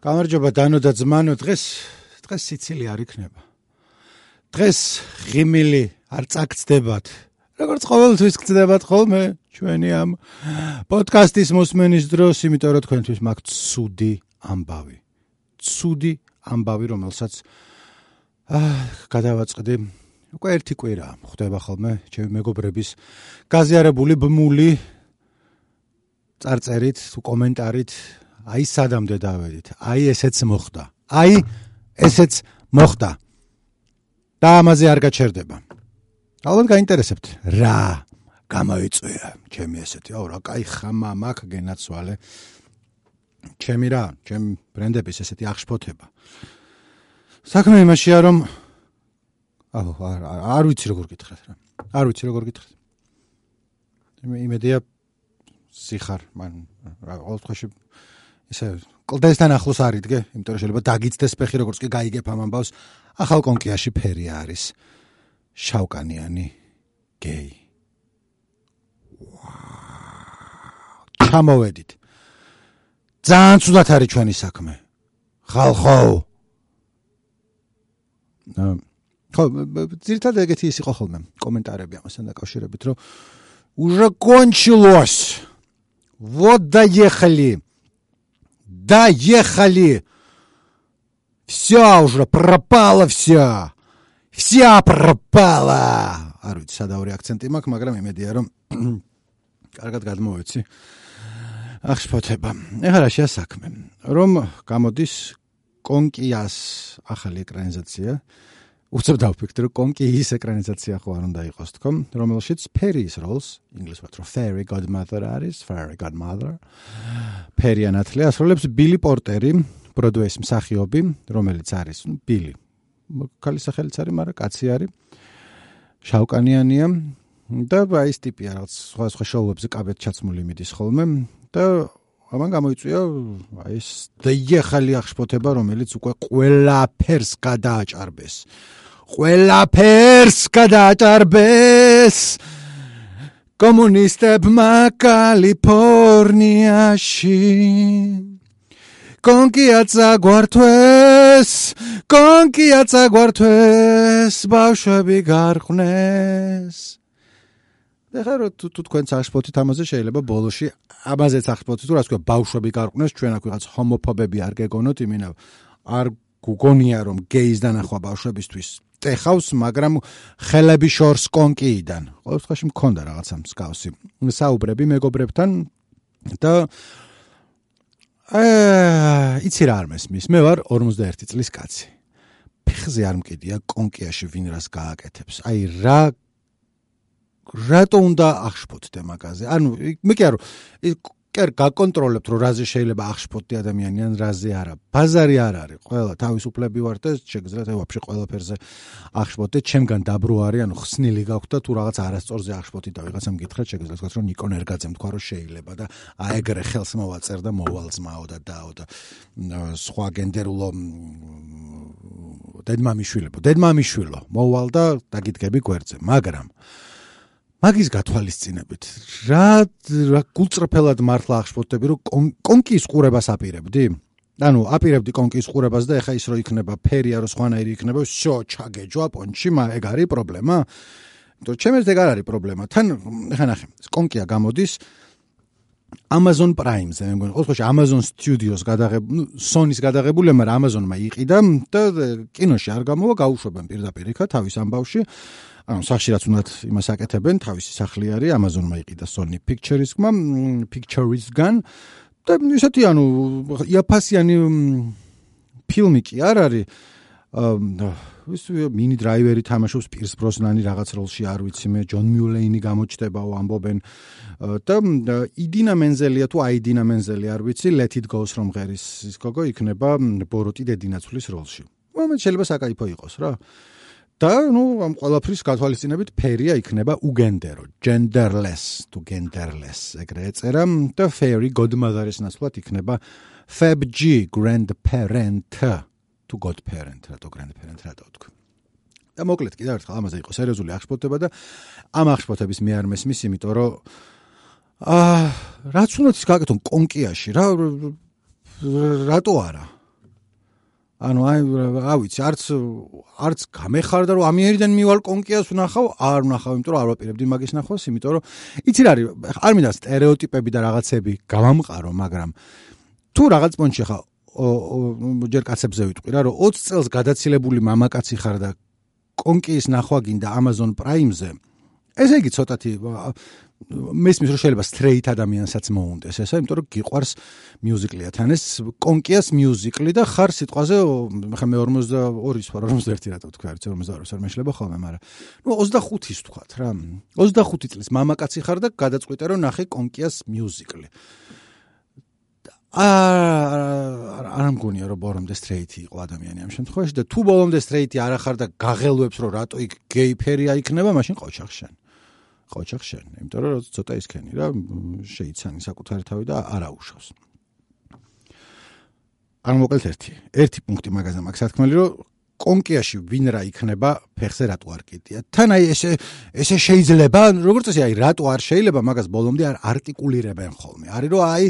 გამარჯობა დანო და ძმანო დღეს დღეს სიცილი არ იქნება. დღეს ღიმილი არ წაგწდებათ. როგორც ყოველთვის გწდებათ ხოლმე ჩვენი ამ პოდკასტის მოსმენის დროს იმიტომ რომ თქვენთვის მაქვს ცუდი ამბავი. ცუდი ამბავი რომელსაც აა გადავაწყდი. უკვე ერთი კვირა ხდება ხოლმე ჩემი მეგობრების გაზიარებული ბმული წარწერით თუ კომენტარით აი სადამდე დავედით. აი ესეც მოხდა. აი ესეც მოხდა. და ამაზე არ გაჩერდება. ალბათ გაინტერესებთ რა გამოიწვია ჩემი ესეთი. აუ რა кай ხამა მაქვს გენაცვალე. ჩემი რა, ჩემ ბრენდების ესეთი აღშფოთება. საქმე იმაშია რომ აუ არ არ ვიცი როგორ გითხრათ რა. არ ვიცი როგორ გითხრათ. იმედია სიხარ მან რა ყოველ შემთხვევაში ისე კლდესთან ახლოს არიდგე, იმიტომ რომ შეიძლება დაგიცდეს ფეხი როგორც კი გაიგებ ამ ამბავს. ახალ კონკიაში ფერი არის შავკანიანი გეი. ჩამოვედით. ძალიან ცუდად არის ჩვენი საქმე. ხალხო. ხო, ძირთადად ეგეთი ის იყო ხოლმე კომენტარები ამასთან დაკავშირებით, რომ уже кончилось. Вот доехали. Доехали! Все уже пропало все. Вся пропала. არ ვიცი სადაური აქცენტი მაქვს, მაგრამ იმედია რომ კარგად გადმოვეცი. ახშფოთება. ეხლა რა შეასაქმე? რომ გამოდის კონკიას ახალი ეკრანიზაცია. უცებ დავფიქრე რომ კონკი ის ეკრანიზაცია ხო არ უნდა იყოს თქო რომელშიც ფერის როლს ინგლისურად რომ fairy godmother არის fairy godmother ფერი ანათლე ასრულებს ბილი პორტერი ბროდვეის მსახიობი რომელიც არის ნუ ბილი ქალის სახელიც არის მაგრამ კაცი არის. შავკანიანია. და აი ეს ტიპია რაღაც სხვა სხვა შოუებზე კაბეთ ჩაცმული მიდის ხოლმე. და ამან გამოიწვია აი ეს დაიეხალი აღშფოთება რომელიც უკვე ყველაფერს გადააჭარბეს. ყველაფერს გადაჭარბეს კომუნისტებმა კალიფორნიაში. კონკიაცა გვართვეს კონკიაცა გვართვეს ბავშვები გარყვნეს ეხლა რო თუ თუ თქვენ წაშფოთით ამაზე შეიძლება ბოლოში ამაზეც ახსფოთით თუ რა თქვა ბავშვები გარყვნეს ჩვენ აქ ვიღაც ჰომოფობები არ გეგონოთ იმინა არ გუგონია რომ გეის დანახვა ბავშვებისთვის ტეხავს, მაგრამ ხელები შორს კონკიიდან. ყოველ შემთხვევაში მქონდა რაღაცა მსგავსი. საუბრები მეგობრებთან და აა, იცი რა არ მესმის. მე ვარ 51 წლის კაცი. ფეხზე არ მკიდია კონკიაში ვინ რას გააკეთებს. აი რა რატო უნდა აღშფოთდე მაგაზე? ანუ მე კი არ კერ გაკონტროლებთ რომ რაზე შეიძლება აღშფოთდე ადამიანი ან რაზე არა. ბაზარი არ არის. ყველა თავისუფლები ვარ და შეგიძლიათ აი ვაფშე ყველაფერზე აღშფოთდე. ჩემგან დაბრუ არის, ანუ ხსნილი გაქვთ და თუ რაღაც არასწორზე აღშფოთით და ვიღაცამ გითხრათ, შეგიძლიათ თქვა რომ ნიკონ ერგაძემ თქვა რომ შეიძლება და აი ეგრე ხელს მოვაწერ და მოვალზმაო და დაო და სხვა გენდერულო დედმამიშვილებო, დედმამიშვილო, მოვალ და დაგიდგები გვერდზე, მაგრამ მაგის გათვალისწინებით რა რა გულწრფელად მართლა აღშფოთები რომ კონკის ყურებას აპირებდი? ანუ აპირებდი კონკის ყურებას და ეხა ის რო იქნება ფერია რო სხვანაირი იქნება, შო ჩაგეჯვა პონჩი, მაგ ეგ არის პრობლემა? იმიტომ ჩემს ეგ არ არის პრობლემა. თან ეხა ნახე, კონკია გამოდის Amazon Prime-ზე, მე მგონი, ყოველთვის Amazon Studios გადაღებული, ნუ Sony-ს გადაღებული, მაგრამ Amazon-მა იყიდა და კინოში არ გამოვა, გაუშვებენ პირდაპირ იქა თავის ამბავში. ანუ სახში რაც უნდათ იმას აკეთებენ, თავისი სახლი არის Amazon-მა იყიდა Sony Pictures-გმა, Pictures-გან და ისეთი ანუ იაფასიანი ფილმი კი არ არის. აა ის მინი დრაივერი თამაშობს პირს ბროსნანი რაღაც როლში არ ვიცი მე ჯონ მიულეინი გამოჩდებაო ამბობენ და იდინა მენზელია თუ აიდინა მენზელი არ ვიცი it goes from ღერის ის გოგო იქნება ბოროტი დედინაცulis როლში. მომენტ შეიძლება საკაიფო იყოს რა. და ნუ ამ ყველაფრის გათვალისწინებით ფერია იქნება უგენდერო, genderless to genderless, ეგრე ეწერა და fairy godmother-ის ნაცვლად იქნება fabg grandparent to godparent, რატო grandparent რატო თქვა. და მოკლედ კიდევ ერთხელ ამაზე იყო სერიოზული აღშფოთება და ამ აღშფოთების მე არ მესმის, იმიტომ რომ აა რაც უნდა ის გაკეთონ კონკიაში რა რატო არა? ანუ აი რა ვიცი, არც არც გამეხარდა რომ ამიერიდან მივალ კონკიას ვნახავ, არ ვნახავ, იმიტომ რომ არ ვაპირებდი მაგის ნახვას, იმიტომ რომ იცი რა არის, არ მინდა стереოტიპები და რაღაცები გავამყარო, მაგრამ თუ რაღაც პონჩი ხა ჯერ კაცებზე ვიტყვი რა, რომ 20 წელს გადაცილებული მამაკაცი ხარ და კონკიის ნახვა გინდა Amazon Prime-ზე. ესე იგი ცოტათი მესმის რომ შეიძლება straight ადამიანსაც მოუნდეს ესა, იმიტომ რომ გიყვარს მიუზიკლია თან ეს კონკიას მიუზიკლი და ხარ სიტყვაზე ხა მე 42-ის ვარ 41 რატო თქვა არც 42-ს არ მეშლება ხოლმე, მაგრამ ნუ 25-ის თქვათ რა. 25 წლის მამაკაცი ხარ და გადაწყვიტე რომ ნახე კონკიას მიუზიკლი. აა არ მგონია რომ ბოლომდე სტრეიტი იყო ადამიანი ამ შემთხვევაში და თუ ბოლომდე სტრეიტი არ ახარ და გაღელვებს რომ რატო იქ გეი ფერია იქნება მაშინ ყოჩახშენ ყოჩახშენ იმიტომ რომ ცოტა ისქენი რა შეიცანი საკუთარი თავი და არ მოკლედ ერთი. ერთი პუნქტი მაგაზე მაქვს თქმელი რომ კონკიაში ვინ რა იქნება ფეხზე რატო არ კიდია თან აი ესე ესე შეიძლება როგორც წესი აი რატო არ შეიძლება მაგას ბოლომდე არ არტიკულირებენ ხოლმე. არის რომ აი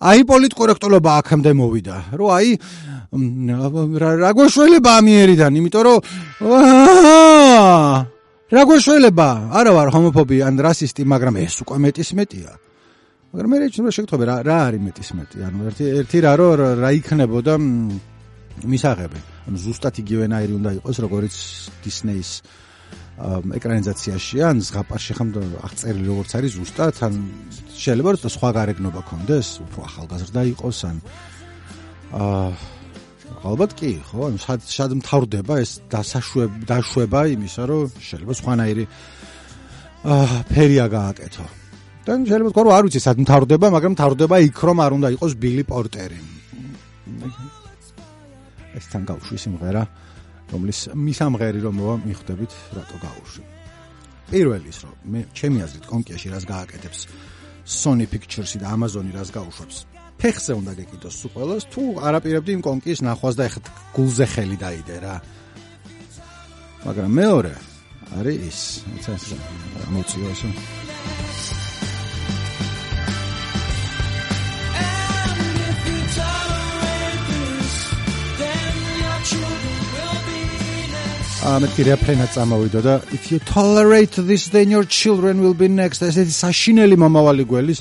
აი პოლიტკორექტულობა აქამდე მოვიდა რომ აი რა გვაშველება ამიერიდან იმიტომ რომ რა გვაშველება არა ვარ ჰომოფობი ან რასისტი მაგრამ ეს უკვე მეტის მეტია მაგრამ მე შეიძლება შეგთხოვე რა რა არის მეტის მეტი ანუ ერთი ერთი რა რომ რა იქნებოდა მისაღები. ანუ ზუსტად იგივენაირი უნდა იყოს როგორც დისნეის ეკრანიზაციაში ან ზღაპარში ხომ აღწერილი როგორც არის ზუსტად ან შეიძლება რომ სხვა გარეგნობა კონდეს უფრო ახალგაზრდა იყოს ან აა ალბათ კი ხო? ანუ სად სად მთავრდება ეს დასაშვება დაშვება იმისა რომ შეიძლება სხვანაირი აა ფერია გააკეთო. და შეიძლება თქვა რომ არ ვიცი სად მთავრდება მაგრამ მთავრდება იქ რომ არ უნდა იყოს ბილი პორტერი. ეს თან გავუშვი სიმღერა რომლის მისამღერი რომ მოვა მიხვდებით რატო გავუშვი პირველი ის რომ მე ჩემი აზრით კონკიაში რას გააკეთებს? Sony Pictures-ი და Amazon-ი რას გაუშვებს ფეხზე უნდა გეკიდოს სულ ყველას თუ არაპირებდი იმ კონკის ნახვას და ეხეთ გულზე ხელი დაიდე რა. მაგრამ მეორე არის ის. ეს მოციო ესე. ამეთი რეფრენა წამოვიდო და if you tolerate this then your children will be next. ესეთი საშინელი მომავალი გველის.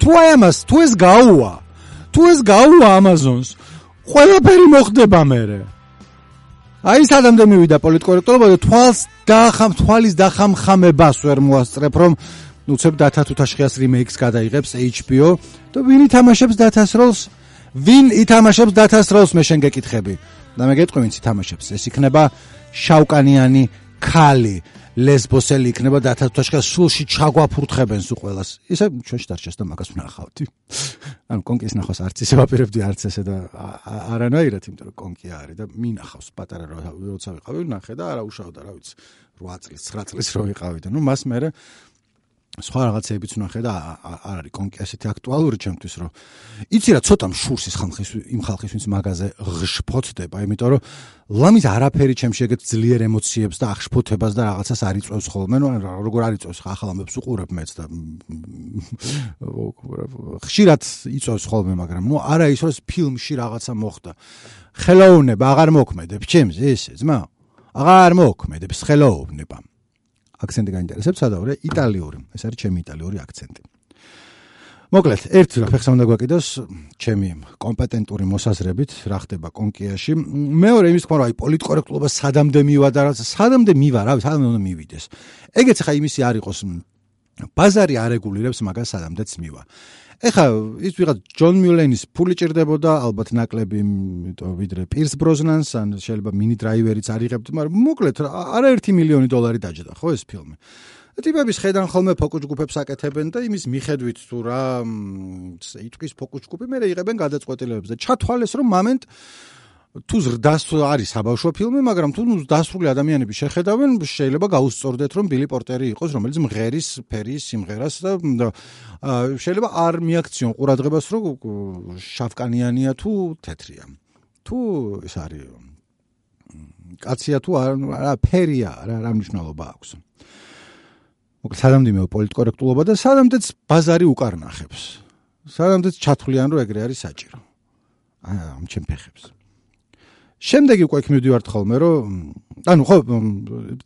თუ აი ამას თუ ეს გაუვა თუ ეს გაუვა ამაზონს ყველაფერი მოხდება მერე. აი სადამდე მივიდა პოლიტკორექტულობა და თვალს დაახამ თვალის დახამხამებას ვერ მოასწრებ რომ ნუცებ დათა თუთაშხიას რიმეიქს გადაიღებს HBO და ვინ ითამაშებს დათას როლს ვინ ითამაშებს დათას როლს მე შენ გეკითხები. და მე გეტყვი ვინც ითამაშებს. ეს იქნება შავკანიანი ქალი ლესბოსელი იქნება და თათოშკა სულში ჩაგვაფურთხებენ სულ ყოველას. ისე ჩვენში დარჩეს და მაგას ვნახავთ. ანუ კონკის ნახოს არც ისე ვაპირებდი არც ესე და არანაირად, იმიტომ რომ კონკი არის და მინახავს პატარა როცა ვიყავი, ნახე და არა უშავდა, რა ვიცი. 8 წლის, 9 წლის რო ვიყავი და ნუ მას მე სხვა რაღაცეებიც ვნახე და არ არის კონკი ასეთი აქტუალური ჩემთვის რომ იცი რა ცოტა მშურსის ხალხის იმ ხალხის ვინც მაღაზე ღშფოთდება იმიტომ რომ ლამის არაფერი ჩემში ეგეთ ძლიერ ემოციებს და აღშფოთებას და რაღაცას არ იწვევს ხოლმე. ნუ როგორ არ იწვევს? ახალ ამბებს უყურებ მეც და ხშირად იწვევს ხოლმე მაგრამ ნუ არა ის რომ ფილმში რაღაცა მოხდა. ხელოვნება აღარ მოქმედებს ჩემს ესე ძმა. აღარ მოქმედებს ხელოვნება. აქცენტი გაინტერესებს, სადაურე იტალიური. ეს არის ჩემი იტალიური აქცენტი. მოკლედ, ერთი რა ფეხს უნდა გვაკიდოს ჩემი კომპეტენტური მოსაზრებით, რა ხდება კონკიაში. მეორე იმის თქმა, რომ აი პოლიტკორექტულობა სადამდე მივა და რა სადამდე მივა, რა სადამდე უნდა მივიდეს. ეგეც ხა იმისი არ იყოს ბაზარი არეგულირებს მაგას სადამდეც მივა. ეხა ის ვიღაც ჯონ მიულენის ფული ჭირდებოდა ალბათ ნაკლები ვიდრე პირს ბროზნანს ან შეიძლება მინი დრაივერიც არიღებთ მაგრამ მოკლედ არა 1 მილიონი დოლარი დაჯდა ხო ეს ფილმი? ტიპების ხედან ხოლმე ფოკუს ჯგუფებს აკეთებენ და იმის მიხედვით თუ რა იტყვის ფოკუს ჯგუფი მე იღებენ გადაწყვეტილებებს და ჩათვალეს რომ მომენტ თუ ზრდას არის საბავშვო ფილმი, მაგრამ თუ დასრული ადამიანები შეხედავენ, შეიძლება გაუსწორდეთ, რომ ბილი პორტერი იყოს, რომელიც მღერის ფერის სიმღერას და შეიძლება არ მიაქციონ ყურადღებას, რომ შავკანიანია თუ თეთრია. თუ ეს არის კაცია თუ არა ფერია, რა რა მნიშვნელობა აქვს. მოკლედ სადამდე პოლიტკორექტულობა და სადამდეც ბაზარი უკარნახებს. სადამდეც ჩათვლიან, რომ ეგრე არის საჭირო. აა ამ ჩემ ფეხებს. შემდეგი უკვე მივდივართ ხოლმე რომ ანუ ხო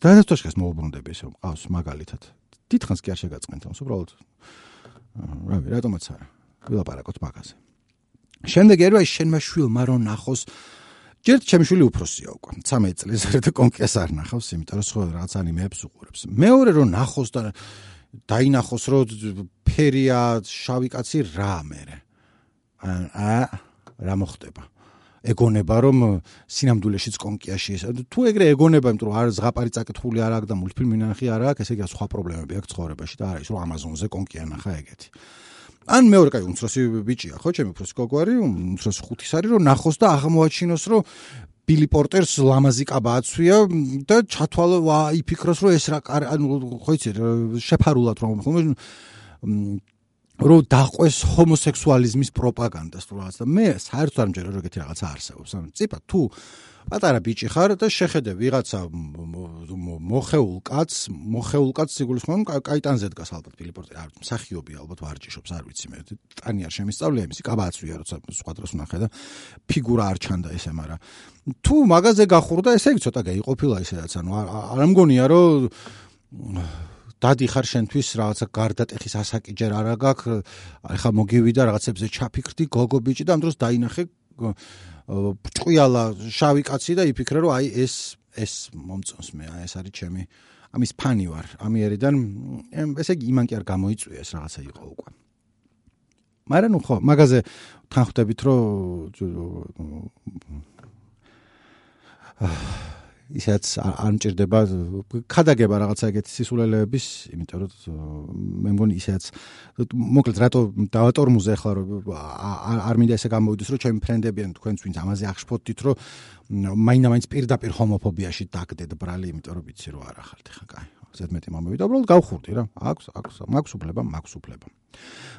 დანასტოშკას მოუბრუნდები ესე ყავს მაგალითად. დიდხანს კი არ შეგაწყენთ ამას უბრალოდ რავი რატომაც არა? ვილაპარაკოთ მაგაზე შემდეგ ერვა შენმა შვილმა რომ ნახოს ჯერ ჩემი შვილი უფროსია უკვე 13 წლის ერთ კონკრეტს არ ნახავს იმიტომ რომ სხვა რაღაც ანიმეებს უყურებს. მეორე რომ ნახოს და დაინახოს რომ ფერია შავი კაცი რა მერე აა რა მოხდება ეგონება რომ სინამდვილეშიც კონკიაში ეს თუ ეგრე ეგონება იმიტომ რომ არ ზღაპარი წაკითხული არ აქვს და მულტფილმი ნახი არ აქვს ესე იგი სხვა პრობლემები აქვს ცხოვრებაში და არა ის რომ ამაზონზე კონკია ნახა ეგეთი. ან მეორე კაი უმცროსი ბიჭია ხო ჩემი უფროსი გოგვარი უმცროსი ხუთის არის რომ ნახოს და აღმოაჩინოს რომ ბილი პორტერს ლამაზი კაბა აცვია და ჩათვალო ვა იფიქროს რომ ეს რა ანუ ხო იცი შეფარულად რომ ხომ რომ დაყვეს ჰომოსექსუალიზმის პროპაგანდას თუ რაღაც და მე საერთოდ არ მჯერა რომ ეგეთი რაღაცა არსებობს. ანუ ციპა თუ პატარა ბიჭი ხარ და შეხედე ვიღაცა მოხეულ კაცს, მოხეულ კაცს სიგულისხმობ კაიტანზე დგას ალბათ ფილიპორტი, არ მსახიობი ალბათ ვარჯიშობს, არ ვიცი მე. ტანი არ შემისწავლია იმისი, კაბაცვია როცა სხვა დროს ვნახე და ფიგურა არ ჩანდა ესე, მაგრამ თუ მაღაზე გახურდა, ესე იგი ცოტა გაიყოფილა ისედაც, ანუ არ მგონია რომ დადიხარ შენთვის რაღაცა გარდატეხის ასაკიჯერ არა გაქვს ახლა მოგივიდა რაღაცებზე ჩაფიქრდი გოგო ბიჭი და ამ დროს დაინახე ჭყიალა შავი კაცი და იფიქრე რომ აი ეს ეს მომწონს მე აი ეს არის ჩემი ამის ფანი ვარ ამიერიდან ესე იგი იმან კი არ გამოიწვია ეს რაღაცა იყო უკვე მაგრამ ხო მაგაზე თანხდებით რომ ისაც არ მჭirdება ხადაგება რაღაცა ეგეთი სისულელეების, იმიტომ რომ მე მგონი ისაც მოკლედ რატო დავატორმუზე ახლა რომ არ მინდა ესე გამოვიდეს რომ ჩემი ფრენდები ან თქვენც ვინც ამაზე აღშფოთდით რომ მაინდა-მაინც პირდაპირ ჰომოფობიაში დაგდეთ ბრალი, იმიტომ რომ ვიცი რომ არ ახალთ ხა კაი. ზედმეტი მომივიდა, უბრალოდ გავხურდი რა. აქვს, აქვს, მაქვს უფლება, მაქვს უფლება.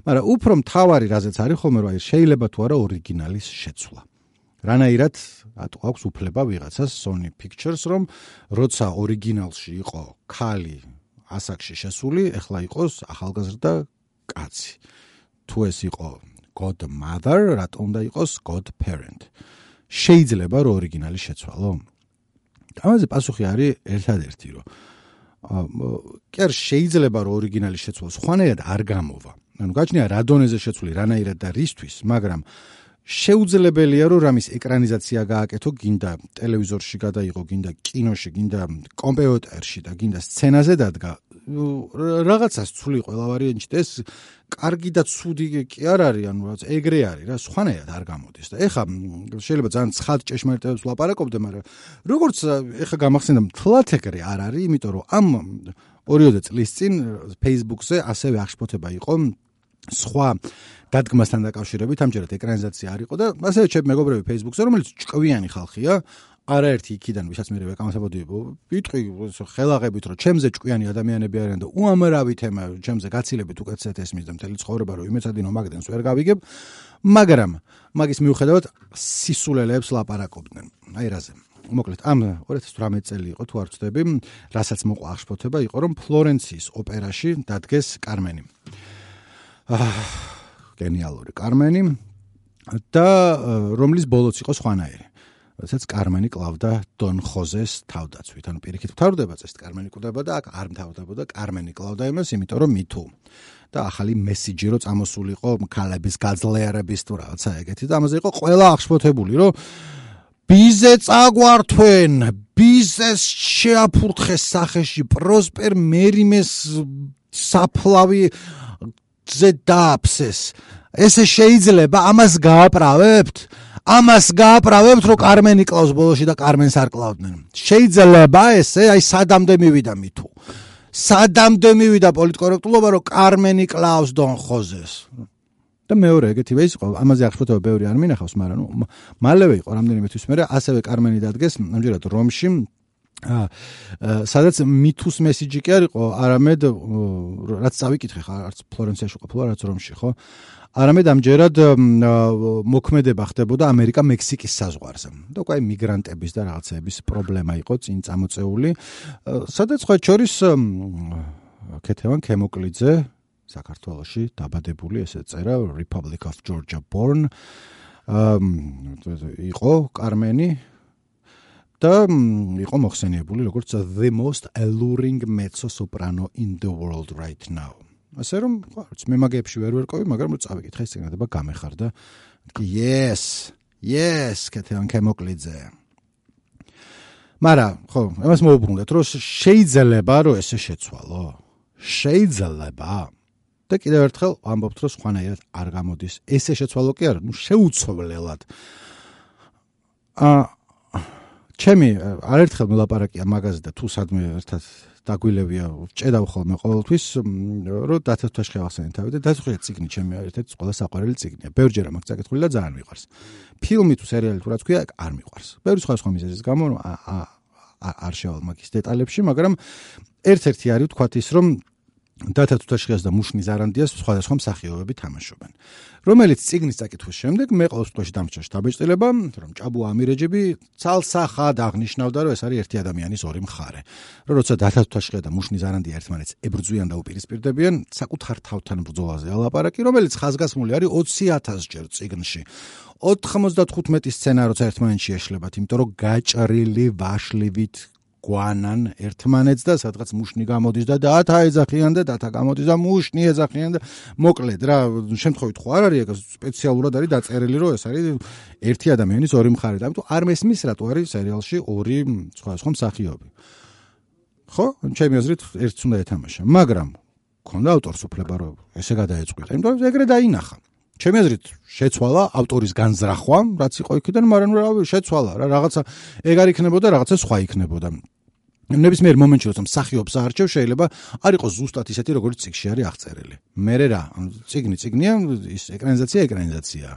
მაგრამ უფრო მთავარი რაზეც არის ხოლმე აი შეიძლება თუ არა ორიგინალის შეცვლა. რანაირად ატო აქვს უფლება ვიღაცას Sony Pictures რომ როცა ორიგინალში იყო ქალი ასაკში შესული, ეხლა იყოს ახალგაზრდა კაცი. თუ ეს იყო God Mother, რატომ უნდა იყოს God Parent? შეიძლება რომ ორიგინალი შეცვალო? ამაზე პასუხი არის ერთადერთი, რომ კი არ შეიძლება რომ ორიგინალი შეცვალოს, ხვანაირად არ გამოვა. ანუ გაჩნია რა დონეზე შეცვლი, რანაირად და რისთვის, მაგრამ შეუძლებელია რომ რამის ეკრანიზაცია გააკეთო, გინდა ტელევიზორში გადაიღო, გინდა კინოში, გინდა კომპიუტერში და გინდა სცენაზე დადგა. რაღაცას ცული ყველა და ეს კარგი და ცუდი კი არ არის, ანუ რაღაც ეგრე არის რა, სხვანაირად არ გამოდის და ეხა შეიძლება ძალიან ცხად ჭეშმარიტებს ვლაპარაკობდე, მაგრამ როგორც ეხა გამახსენდა, თლათ ეგრე არ არის, იმიტომ რომ ამ 2 წლის წინ Facebook-ზე ასევე აღშფოთება იყო სხვა დადგმასთან დაკავშირებით ამჯერად ეკრანიზაცია არ იყო და ასევე ჩემ მეგობრები Facebook-ზე რომელიც ჭკვიანი ხალხია არაერთი იქიდან ვისაც მე ვეკამათებოდი ვიტყვი ხელაღებით რომ ჩემზე ჭკვიანი ადამიანები არიან და უამრავი თემა ჩემზე გაცილებით უკეთესად ესმის და მთელი ცხოვრება რომ იმეცადინო მაგდენს ვერ გავიგებ მაგრამ მაგის მიუხედავად სისულელეებს ლაპარაკობდნენ. აი რაზე. მოკლედ ამ 2018 წელი იყო თუ არ ვწდები რასაც მოყვა აღშფოთება იყო რომ ფლორენციის ოპერაში დადგეს კარმენი გენიალური კარმენი. და რომლის ბოლოც იყო სხვანაირი. როდესაც კარმენი კლავდა დონ ხოზეს თავდაცვით, ანუ პირიქით თავდება წეს კარმენი კლავდა და არ მთავდებოდა კარმენი კლავდა იმას, იმიტომ რომ მითუ. და ახალი მესიჯი რო წამოსულიყო ქალების გაძლიერების თუ რაღაცა ეგეთი და ამაზე იყო ყველა აღშფოთებული, რომ ბიზე წაგვართვენ, ბიზეს შეაფურთხეს სახეში პროსპერ მერიმეს საფლავი ზე დააფსეს. ესე შეიძლება ამას გააправებთ? ამას გააправებთ, რომ კარმენი კლავს ბოლოში და კარმენს არ კლავდნენ. შეიძლება ესე, აი სადამდე მივიდა მითუ. სადამდე მივიდა პოლიტკორექტულობა, რომ კარმენი კლავს დონ ხოზეს. და მეორე ეგეთივე ის იყო, ამაზე აღშფოთება ბევრი არ მინახავს, მაგრამ მალევე იყო რამდენიმე თვის მერე, ასევე კარმენი დადგეს ამჯერად რომში სადაც მითუს მესიჯი კი არისო, არამედ რაც წავიკითხე ხა, არც ფლორენციაში ყოფილა, რაც რომში, ხო? არამედ ამჯერად მოქმედება ხდებოდა ამერიკა-მექსიკის საზღვარზე. და უკვე მიგრანტების და რაღაცების პრობლემა იყო წინ წამოწეული. სადაც ხო ჩორის კეთევან ქემოკლიძე საქართველოში დაბადებული ესე წერა Republic of Georgia born. აა იყო კარმენი და იყო მოხსენიებული როგორც the most alluring mezzo soprano in the world right now. ასე რომ, ხო, მე მაგებში ვერ ვერკოვი, მაგრამ რო წავიკითხე ეს ციგნადება გამეხარდა. Yes. Yes, კეთილან კემოკლიძე. მარა, ხო, ამას მოუბრუნდეთ, რომ შეიძლება რომ ესე შეცვალო. შეიძლება. და კიდევ ერთხელ ამბობთ, რომ სხვანაირად არ გამოდის. ესე შეცვალო კი არა, ნუ შეუცვლელად. აა ჩემი არერთხელ მოლაპარაკია მაგაზე და თუ სადმე ერთად დაგვილებია ჭედავ ხოლმე ყოველთვის რომ დათათაშხე ახსენე თავი და დათხოვე ციგნი ჩემი ერთ-ერთი ყველა საყვარელი ციგნია. ბევრჯერ მაგ წაკითხული და ძალიან მიყვარს. ფილმი თუ სერიალი თუ რაც ქვია არ მიყვარს. ბევრი სხვა სხვა მიზეზის გამო არ შევალ მაგის დეტალებში, მაგრამ ერთ-ერთი არის თქვათ ის რომ დათა თუთაშხიას და მუშნის არანდიას სხვადასხვა მსახიობები თამაშობენ. რომელიც ციგნის წაკითხვის შემდეგ მე ყოველ შემთხვევაში დამჭერს დაბეჭდილება, რომ ჭაბუ ამირეჯები ცალსახად აღნიშნავდა, რომ ეს არის ერთი ადამიანის ორი მხარე. რომ როცა დათა თუთაშხია და მუშნის არანდია ერთმანეთს ებრძვიან და უპირისპირდებიან, საკუთარ თავთან ბრძოლაზე ალაპარაკი, რომელიც ხაზგასმული არის 20000 ჯერ ციგნში. 95 სცენა როცა ერთმანეთში ეშლებათ, იმიტომ რომ გაჭრილი ვაშლივით გვანან ერთმანეთს და სადღაც მუშნი გამოდის და დათა ეძახიან და დათა გამოდის და მუშნი ეძახიან და მოკლედ რა შემთხვევით ხო არ არის ეგ? სპეციალურად არის დაწერილი რომ ეს არის ერთი ადამიანის ორი მხარე და ამიტომ არ მესმის რატო არის სერიალში ორი სხვა სხვა მსახიობი. ხო? ჩემი აზრით ერთს უნდა ეთამაშა. მაგრამ ქონდა ავტორს უფლება რომ ესე გადაეწყვიტა იმიტომ რომ ეგრე დაინახა ჩემი აზრით შეცვალა ავტორის განზრახვა, რაც იყო იქიდან, მაგრამ რა შეცვალა რა რაღაცა ეგ არ იქნებოდა, რაღაცა სხვა იქნებოდა. ნებისმიერ მომენტში როცა მსახიობს აარჩევ შეიძლება არ იყოს ზუსტად ისეთი როგორც ციგში არის აღწერილი. მე რა, ციგნი ციგნია, ის ეკრანიზაცია ეკრანიზაცია.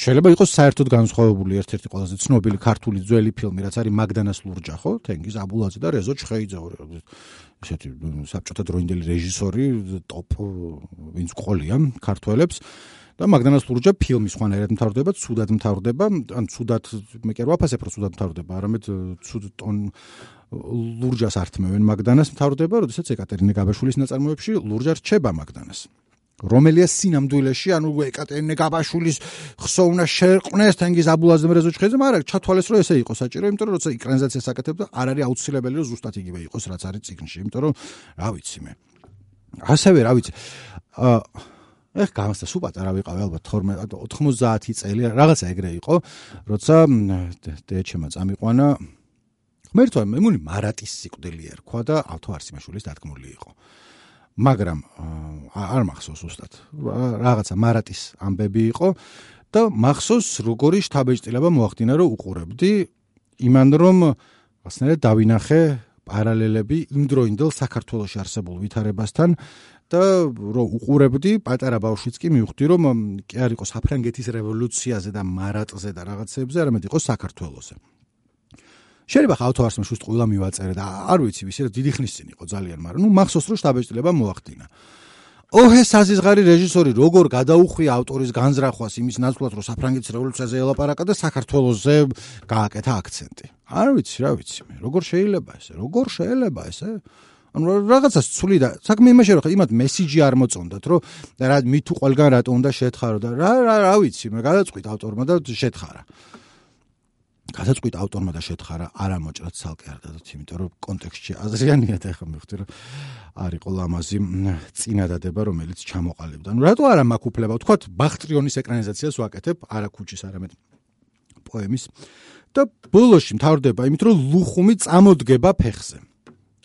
შეიძლება იყოს საერთოდ განსხვავებული ერთ-ერთი ყველაზე ცნობილი ქართული ძველი ფილმი, რაც არის მაგდანას ლურჯა, ხო? თენგიზ აბულაძე და რეზო ჩხეიძე. ესეთი საბჭოთა დროინდელი რეჟისორი, ტოპ ვინც ყოლია ქართველებს. და მაგდანას ლურჯა ფილმი სხვანაირად მთავრდება, ცუდად მთავრდება, ან ცუდად მე კი არ ვაფასებ, რომ ცუდად მთავრდება, არამედ ცუდ ტონ ლურჯას ართმევენ მაგდანას მთავრდება, როდესაც ეკატერინე გაბაშვილის ნაწარმოებში ლურჯა რჩება მაგდანას. რომელია სინამდვილეში, ანუ ეკატერინე გაბაშვილის ხსოვნა შერყნეს თენგიზ აბულაზ მრეზო ჩხეზე, მაგრამ ჩათვალეს რომ ესე იყო საჭირო, იმიტომ რომ როცა ეკრანიზაციას აკეთებდა, არ არის აუცილებელი რომ ზუსტად იგივე იყოს, რაც არის ციგნში, იმიტომ რომ რა ვიცი მე. ასევე რა ვიცი. აა ეხ გამოსდა სულ პატარა ვიყავი ალბათ 12 90 წელი რაღაცა ეგრე იყო როცა დეჩემა წამიყვანა მერტო მე მული მარატის სიკვდილი ერქვა და ავთო არსიმაშვილის დადგმული იყო. მაგრამ არ მახსოვს უბრალოდ რაღაცა მარატის ამბები იყო და მახსოვს როგორი შთაბეჭდილება მოახდინა რომ უყურებდი იმან რომ ასნერად დავინახე პარალელები იმ დროინდელ საქართველოს არსებულ ვითარებასთან და რო უყურებდი პატარა ბავშვიც კი მივხვდი რომ კი არ იყო საფრანგეთის რევოლუციაზე და მარატზე და რაღაცებზე, არამედ იყო საქართველოსზე. შეიძლება ხავთო არსმე შუს ყვილა მივაწერე და არ ვიცი ვისი რა დიდი ხნის წინ იყო ძალიან, მაგრამ ნუ მახსოვს რომ შტაბეჭდილება მოახდინა. ოჰე საზიზღარი რეჟისორი როგორ გადაუხვია ავტორის განზრახვას იმის ნაცვლად რომ საფრანგეთის რევოლუციაზე ელაპარაკა და საქართველოსზე გააკეთა აქცენტი. არ ვიცი რა ვიცი მე, როგორ შეიძლება ესე? როგორ შეიძლება ესე? ანუ რაღაცას ცული და საქმე იმაში რომ იმათ მესიჯი არ მოწონდათ რომ რა მით თუ ყველგან რატო უნდა შეთხარო და რა რა რა ვიცი მე გადაწყვიტ ავტორმა და შეთხარა. გადაწყვიტ ავტორმა და შეთხარა არა მოჭრად ცალკე არ დადოთ იმიტომ რომ კონტექსტში აზრიანია და ახლა მივხვდი რომ არის ყოლამაზი წინადადება რომელიც ჩამოყალიბდა. ნუ რატო არა მაქვს უფლება ვთქვათ ბახტრიონის ეკრანიზაციას ვაკეთებ არა ქუჩის არამედ პოემის. და ბოლოში მთავრდება იმით რომ ლუხუმი წამოდგება ფეხზე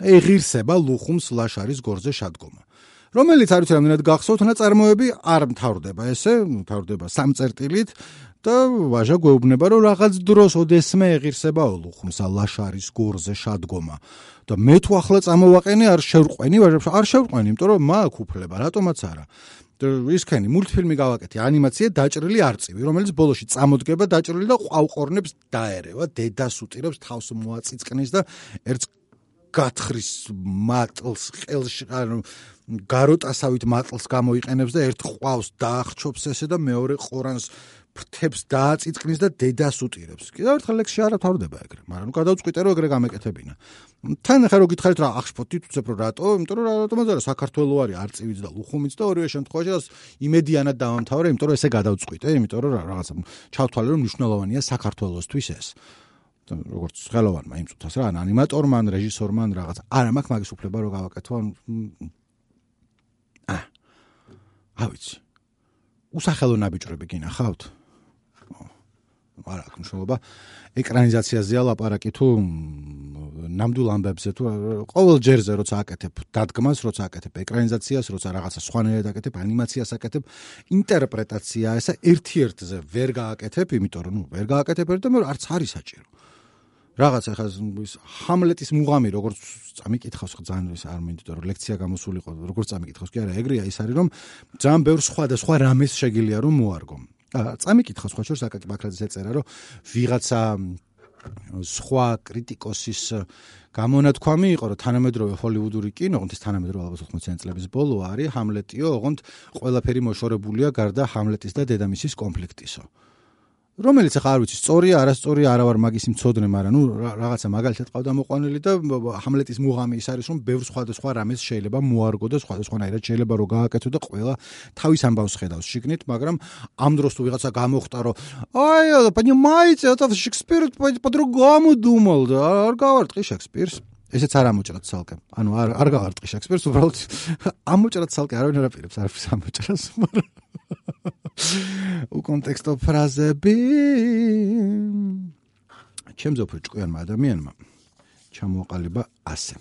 ეღირსება ლუხუმს ლაშარის გორზე შადგომა. რომელიც არის რამდენად გახსოვთ ნაწარმოები არ მთავრდება ესე მთავრდება სამწერტილით და ვაჟა გვეუბნება რომ რაღაც დროს ოდესმე ეღირსება ლუხუმს ლაშარის გორზე შადგომა. და მე თუ ახლა წამოვაყენე არ შევყვენი ვაჟებს არ შევყვენი იმიტომ რომ მაქვს უფლება რატომაც არა. ისქენი მულტფილმი გავაკეთე ანიმაცია დაჭრილი არწივი რომელიც ბოლოში წამოდგება დაჭრილი და ყავყორნებს დაერევა დედას უტირებს თავს მოაწიწკნის და ერთ გათხრის მატლს ყელში ანუ გაროტასავით მატლს გამოიყენებს და ერთ ყვავს დაახჩობს ესე და მეორე ყორანს ფრთებს დააწიწკნის და დედას უტირებს. კიდევ ერთხელ ლექსში არ თავდება ეგრე, მაგრამ ნუ გადავწყვიტე რომ ეგრე გამეკეთებინა. თან ახლა რო გითხარით რა აღშფოთით უცებ რომ რატო? იმიტომ რომ რატომაც არა საქართველოს არის არწივიც და ლუხუმიც და ორივე შემთხვევაში იმედიანად დავამთავრე, იმიტომ რომ ესე გადავწყვიტე, იმიტომ რომ რაღაცა ჩავთვალე რომ მნიშვნელოვანია საქართველოსთვის ეს. როგორც ხელოვანმა იმ წუთას რა, ან ანიმატორმა, ან რეჟისორმა, ან რაღაც. არა, მაქვს მაგის უფლება რომ გავაკეთო. აა. ავიცი. უსახელო ნაბიჯრები გინახავთ? არა, აქ მნიშვნელობა ეკრანიზაციაზეა ლაპარაკი თუ ნამდვილ ამბებზე თუ ყოველ ჯერზე როცა აკეთებ დადგმას, როცა აკეთებ ეკრანიზაციას, როცა რაღაცა სხვანაირად აკეთებ, ანიმაციას აკეთებ, ინტერპრეტაცია ესა ერთ-ერთზე ვერ გააკეთებ, იმიტომ რომ ვერ გააკეთებ ერთ და მე არც არის საჭირო. რაღაც ახლა ის ჰამლეტის მუღამი როგორც წამიკითხავს ხო ძალიან ის არ მინდოდა რომ ლექცია გამოსულიყო როგორც წამიკითხავს კი არა ეგრეა ის არის რომ ძალიან ბევრ სხვა და სხვა რამეს შეგიძლია რომ მოარგო წამიკითხავს ხო შორს აკაკი ბაქრაძეს ეწერა რომ ვიღაცა სხვა კრიტიკოსის გამონათქვამი იყო რომ თანამედროვე ჰოლივუდური კინო, ოღონდ ეს თანამედროვე ალბათ 80-იანი წლების ბოლო არის, ჰამლეტიო, ოღონდ ყველაფერი მოშორებულია გარდა ჰამლეტის და დედამისის კონფლიქტისო. რომელიც ახლა არ ვიცი, სწორია, არასწორია, არა ვარ მაგის მწოდნე, მაგრამ ნუ რაღაცა მაგალითად ყავდა მოყვანილი და ჰამლეტის მუღამი ის არის, რომ ბევრ სხვადასხვა რამეს შეიძლება მოარგო და სხვადასხვანაირად შეიძლება რომ გააკეთო და ყველა თავის ამბავს ხედავს შიგნით, მაგრამ ამ დროს თუ ვიღაცა გამოხტა, რომ აი, понимаете, это Шекспир по-другому думал, да, არ გავარტყი შექსპირს. ესეც არ ამოჭრათ ცალკე. ანუ არ არ გავარტყი შექსპირს, უბრალოდ ამოჭრათ ცალკე, არავინ არ აპირებს, არ ვის ამოჭრას, მაგრამ უკონტექსტო ფრაზები. ჩემზე უფრო ჭკვიანმა ადამიანმა ჩამოაყალიბა ასე.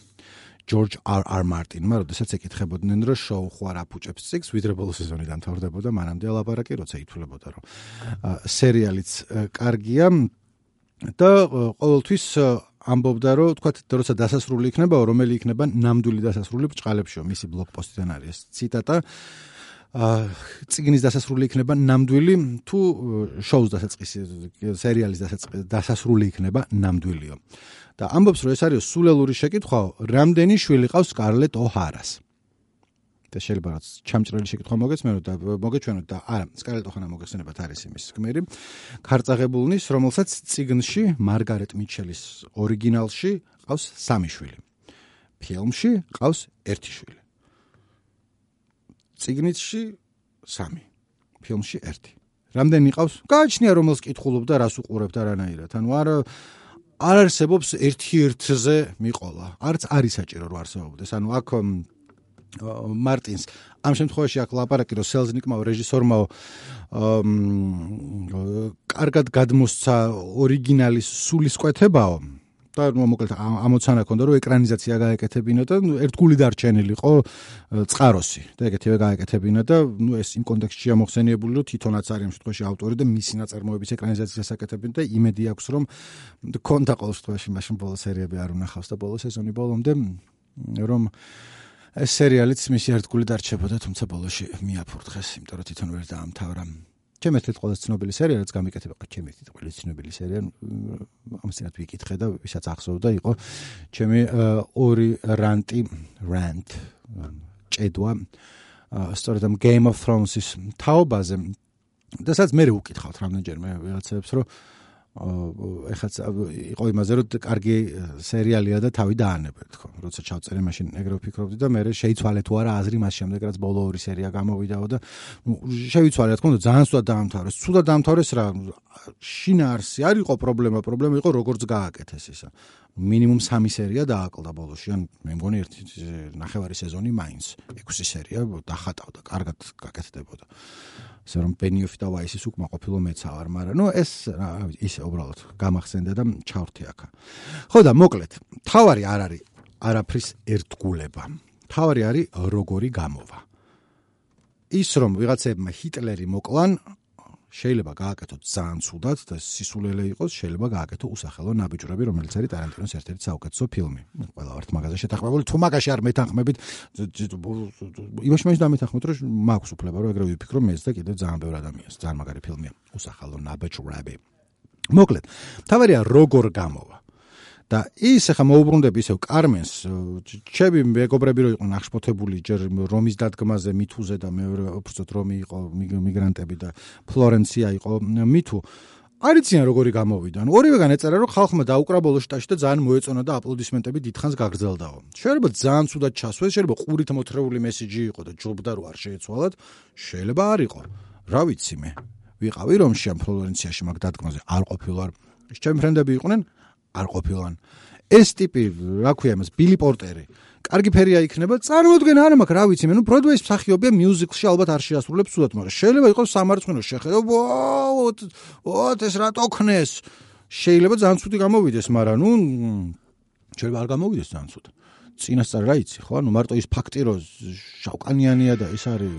ჯორჯ არ არ მარტინმა, როდესაც ეკითხებოდნენ, რომ შოუ ხო არ აფუჭებს წიგს, ვიდრე ბოლო სეზონი დამთავრდებოდა, მანამდე ალაპარაკი, როცა ითვლებოდა, რომ სერიალიც კარგია. და ყოველთვის ამბობდა, რომ თქვა, როცა დასასრული იქნება, რომელი იქნება ნამდვილი დასასრული ბჭყალებშიო, მისი ბლოგ პოსტიდან არის ციტატა. ციგნის დასასრული იქნება ნამდვილი თუ შოუს დასაწყისი სერიალის დასასრული იქნება ნამდვილიო და ამბობს რომ ეს არის სულელური შეკითხვაო რამდენი შვილი ყავს სკარლეტ ოჰარას და შეიძლება რაც ჩამჭრელი შეკითხვა მოგეცმენოთ და მოგეჩვენოთ და არა სკარლეტ ოჰარა მოგესწრებათ არის იმის გმირი. ქარწაღებულნის რომელსაც ციგნში მარგარეტ მიჩელის ორიგინალში ყავს სამი შვილი. ფილმში ყავს ერთი შვილი ციგნიცში 3 ფილმში 1 რამდენი ყავს? გააჩნია რომელს კითხულობ და რას უყურებ და რანაირად ანუ არ არ არსებობს ერთ-ერთზე მიყოლა. არც არის საჭირო რომ არსებობდეს. ანუ აქ მარტინს. ამ შემთხვევაში აქ ლაპარაკი რომ სელზნიკმა რეჟისორმა კარგად გადმოსცა ორიგინალის სულისკვეთებაო და ნუ მოკლედ ამოცანა ქონდა რომ ეკრანიზაცია გაეკეთებინა და ნუ ერთგული დარჩენილიყო წყაროსი. და ეგეთივე გაეკეთებინა და ნუ ეს იმ კონტექსტშია მოხსენიებული რომ თვითონაც არის ამ შემთხვევაში ავტორი და მისი ნაწარმოების ეკრანიზაციას აკეთებინა და იმედი აქვს რომ კონდა ყოველ შემთხვევაში მაშინ ბოლო სერიები არ უნახავს და ბოლო სეზონი ბოლომდე რომ ეს სერიალიც მისი ერთგული დარჩებოდა თუმცა ბოლოში მიაფურთხეს იმიტომ რომ თვითონ ვერ დაამთავრა ჩემ ერთ-ერთ ყველაზე ცნობილი სერია რაც გამიკეთება, ჩემ ერთ-ერთ ყველაზე ცნობილი სერია ამასთანავე ვიკითხე და ვისაც ახსოვდა იყო ჩემი ორი რანტი რანტ ჭედვა სწორედ ამ Game of Thrones-ის თაობაზე. და სადაც მე ვიკითხავთ რამდენჯერმე ვიღაცებს რომ ეხაც იყო იმაზე რომ კარგი სერიალია და თავი დაანებეთ თქო როცა ჩავწერე მაშინ ეგრე ვფიქრობდი და მე შეიცვალე თუ არა აზრი მას შემდეგ რაც ბოლო ორი სერია გამოვიდაო და ნუ შეიცვალე თქო ძალიან სულად დაამთავრეს სულად დაამთავრეს რა შინაარსი არ იყო პრობლემა პრობლემა იყო როგორც გააკეთეს ისა მინიმუმ 3 სერია დააკლდა ბოლოში ან მე მგონი ერთი ნახევარი სეზონი მაინც 6 სერია დახატავდა კარგად გაკეთდებოდა ასე რომ ბენიოფი და ვაისის უკმა ყოფილო მეცა ვარ, მაგრამ ნუ ეს ისე უბრალოდ გამახსენდა და ჩავრთი აქა. ხო და მოკლედ, თავარი არ არის არაფრის ერთგულება. თავარი არის როგორი გამოვა. ის რომ ვიღაცებმა ჰიტლერი მოკლან, შეიძლება გააკეთოთ ძალიან ცუდად და სისულელე იყოს, შეიძლება გააკეთო usახელო ნაბიჯრები, რომელიც არის ტარანტინოს ერთ-ერთი საუკეთესო ფილმი. ყველა ვართ მაგაზე შეთანხმებული, თუ მაგაში არ მეთანხმებით, იმაში მაინც დამეთანხმოთ, რომ მაქვს უფლება, რომ ეგრევე ვიფიქრო მეც და კიდევ ძალიან ბევრი ადამიანს. ძალიან მაგარი ფილმია, usახელო ნაბიჯრები. მოკლედ, თავარია როგორ გამოვა. და ის ახლა მოუბრუნდები ისევ კარმენს ჩემი მეგობრები რო იყვნენ აღშფოთებული ჯერ რომის დადგმაზე მითუზე და მეორე უბრალოდ რომი იყო მიგრანტები და ფლორენცია იყო მითუ არიციან როგორი გამოვიდა. ორივეგან ეწერა რომ ხალხმა დაუკრა ბოლო შტაში და ძალიან მოეწონა და აპლოდისმენტები დიდხანს გაგრძელდაო. შეიძლება ძალიან ცუდად ჩასვეს, შეიძლება ყურით მოთრეული მესიჯი იყო და ჯობდა რო არ შეეცვალათ, შეიძლება არ იყო. რა ვიცი მე. ვიყავი რომში ამ ფლორენციაში მაგ დადგმაზე არ ყოფილვარ. ჩემი ფრენდები იყვნენ არ ყოფილან. ეს ტიპი, რა ქვია მას, ბილი პორტერი. კარგი ფერია იქნება. წარმოუდგენ არა მაქვს, რა ვიცი, მე ნუ ბროდვეის მსახიობია მიუზიკლში ალბათ არ შეასრულებს სულად, მაგრამ შეიძლება იყოს სამარცხინო შეხედო. ვაუ, ოთ ეს რატო ქნეს? შეიძლება ძალიან ცუდი გამოვიდეს, მაგრამ ნუ შეიძლება არ გამოვიდეს ძალიან ცუდი. წინასწარ რა იცი, ხო? ანუ მარტო ის ფაქტი რომ შავკანიანია და ის არის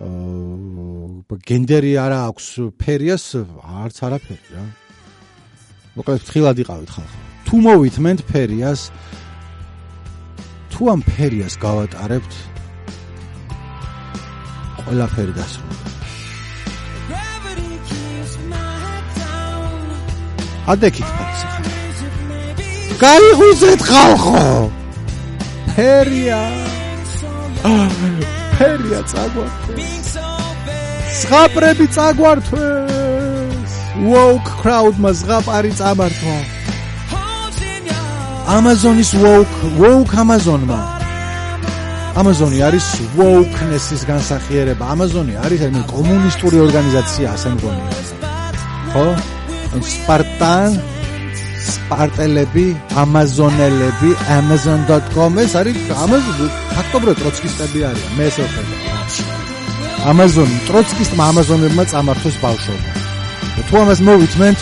აა გენდერი არა აქვს ფერიას არც არაფერი რა. მოკლედ თხილად იყავით ხალხო. თუ მოვითმენთ ფერიას თუ ამ ფერიას გავატარებთ ყველაფერი დასრულდა. ადექით ფაქს ხარ. გაიღვიძეთ ხალხო. ფერია. ფერია წაგვართვეს. ზღაპრები წაგვართვეს. Woke crowd-მა ზღაპარი წამართვა. Amazon-ის woke, woke Amazon-მა. Amazon-ი არის wokeness-ის განსახიერება. Amazon-ი არის აი კომუნისტური ორგანიზაცია, ასე მგონია. ხო? Spartan სპარტელები, ამაზონელები, amazon.com ეს არის ამაზონ ფაქტობრივად ტროცკისტები არიან, მე ესე ვხედავ. ამაზონი ტროცკისტმა ამაზონებმა წამართოს ბავშვობა. თუ ამას მოვითმენთ,